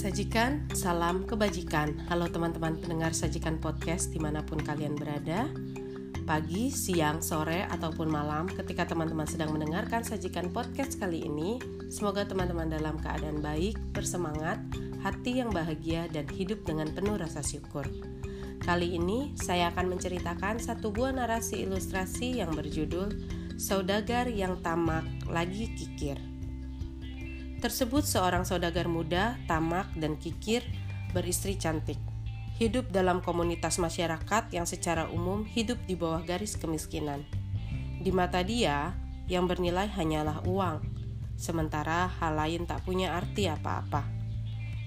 Sajikan salam kebajikan. Halo teman-teman pendengar Sajikan Podcast di mana pun kalian berada. Pagi, siang, sore, ataupun malam ketika teman-teman sedang mendengarkan Sajikan Podcast kali ini, semoga teman-teman dalam keadaan baik, bersemangat, hati yang bahagia, dan hidup dengan penuh rasa syukur. Kali ini saya akan menceritakan satu buah narasi ilustrasi yang berjudul Saudagar yang Tamak Lagi Kikir. Tersebut seorang saudagar muda, tamak, dan kikir, beristri cantik. Hidup dalam komunitas masyarakat yang secara umum hidup di bawah garis kemiskinan. Di mata dia, yang bernilai hanyalah uang, sementara hal lain tak punya arti apa-apa.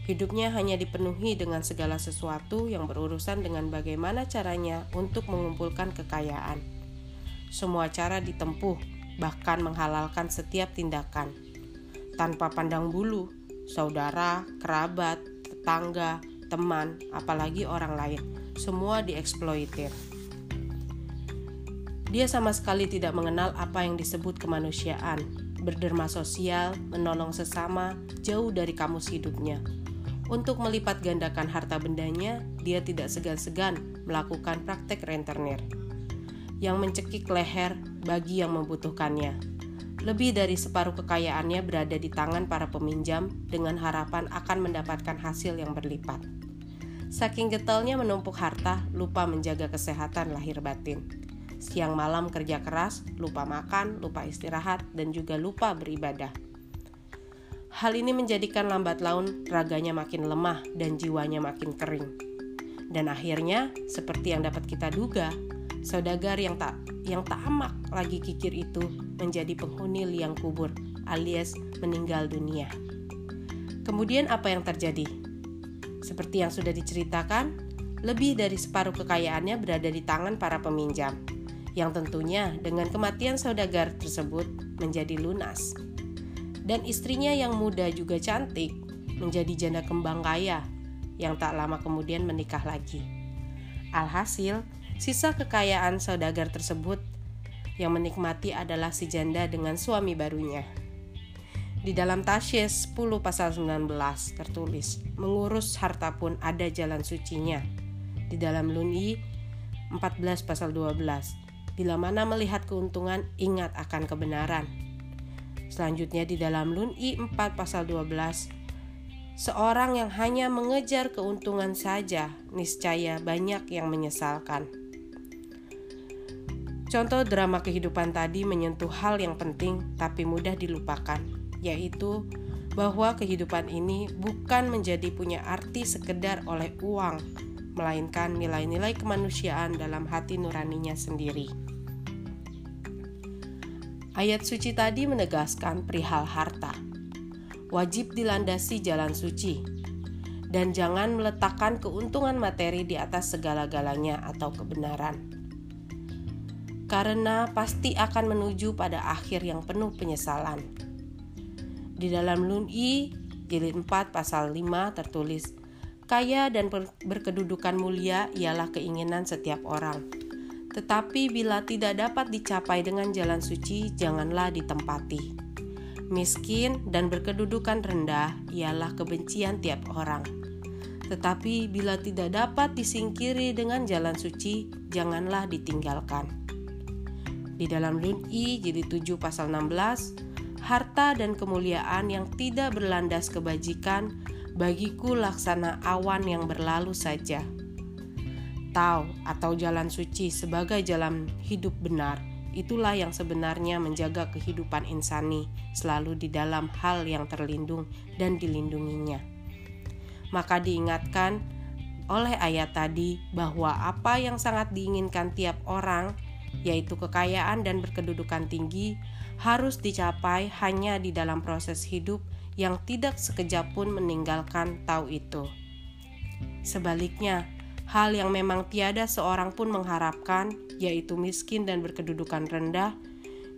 Hidupnya hanya dipenuhi dengan segala sesuatu yang berurusan dengan bagaimana caranya untuk mengumpulkan kekayaan. Semua cara ditempuh, bahkan menghalalkan setiap tindakan tanpa pandang bulu, saudara, kerabat, tetangga, teman, apalagi orang lain. Semua dieksploitir. Dia sama sekali tidak mengenal apa yang disebut kemanusiaan, berderma sosial, menolong sesama, jauh dari kamus hidupnya. Untuk melipat gandakan harta bendanya, dia tidak segan-segan melakukan praktek rentenir yang mencekik leher bagi yang membutuhkannya lebih dari separuh kekayaannya berada di tangan para peminjam dengan harapan akan mendapatkan hasil yang berlipat. Saking getalnya menumpuk harta, lupa menjaga kesehatan lahir batin. Siang malam kerja keras, lupa makan, lupa istirahat, dan juga lupa beribadah. Hal ini menjadikan lambat laun raganya makin lemah dan jiwanya makin kering. Dan akhirnya, seperti yang dapat kita duga, saudagar yang tak yang tak amak lagi kikir itu menjadi penghuni liang kubur alias meninggal dunia. Kemudian apa yang terjadi? Seperti yang sudah diceritakan, lebih dari separuh kekayaannya berada di tangan para peminjam, yang tentunya dengan kematian saudagar tersebut menjadi lunas. Dan istrinya yang muda juga cantik menjadi janda kembang kaya yang tak lama kemudian menikah lagi. Alhasil, sisa kekayaan saudagar tersebut yang menikmati adalah si janda dengan suami barunya. Di dalam Tasyes 10 pasal 19 tertulis, mengurus harta pun ada jalan sucinya. Di dalam Luni 14 pasal 12, bila mana melihat keuntungan ingat akan kebenaran. Selanjutnya di dalam Luni 4 pasal 12, seorang yang hanya mengejar keuntungan saja niscaya banyak yang menyesalkan. Contoh drama kehidupan tadi menyentuh hal yang penting tapi mudah dilupakan, yaitu bahwa kehidupan ini bukan menjadi punya arti sekedar oleh uang, melainkan nilai-nilai kemanusiaan dalam hati nuraninya sendiri. Ayat suci tadi menegaskan perihal harta. Wajib dilandasi jalan suci, dan jangan meletakkan keuntungan materi di atas segala-galanya atau kebenaran karena pasti akan menuju pada akhir yang penuh penyesalan. Di dalam Lun-i, jilid 4 pasal 5 tertulis, Kaya dan berkedudukan mulia ialah keinginan setiap orang. Tetapi bila tidak dapat dicapai dengan jalan suci, janganlah ditempati. Miskin dan berkedudukan rendah ialah kebencian tiap orang. Tetapi bila tidak dapat disingkiri dengan jalan suci, janganlah ditinggalkan. Di dalam Lun-i jilid 7 pasal 16, harta dan kemuliaan yang tidak berlandas kebajikan bagiku laksana awan yang berlalu saja. Tau atau jalan suci sebagai jalan hidup benar, itulah yang sebenarnya menjaga kehidupan insani selalu di dalam hal yang terlindung dan dilindunginya. Maka diingatkan oleh ayat tadi bahwa apa yang sangat diinginkan tiap orang yaitu kekayaan dan berkedudukan tinggi, harus dicapai hanya di dalam proses hidup yang tidak sekejap pun meninggalkan tahu itu. Sebaliknya, hal yang memang tiada seorang pun mengharapkan, yaitu miskin dan berkedudukan rendah,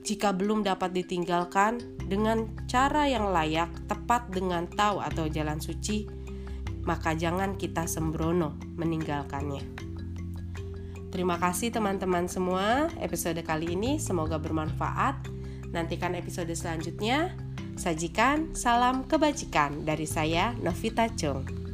jika belum dapat ditinggalkan dengan cara yang layak, tepat dengan tahu atau jalan suci, maka jangan kita sembrono meninggalkannya. Terima kasih teman-teman semua episode kali ini semoga bermanfaat. Nantikan episode selanjutnya. Sajikan salam kebajikan dari saya Novita Chung.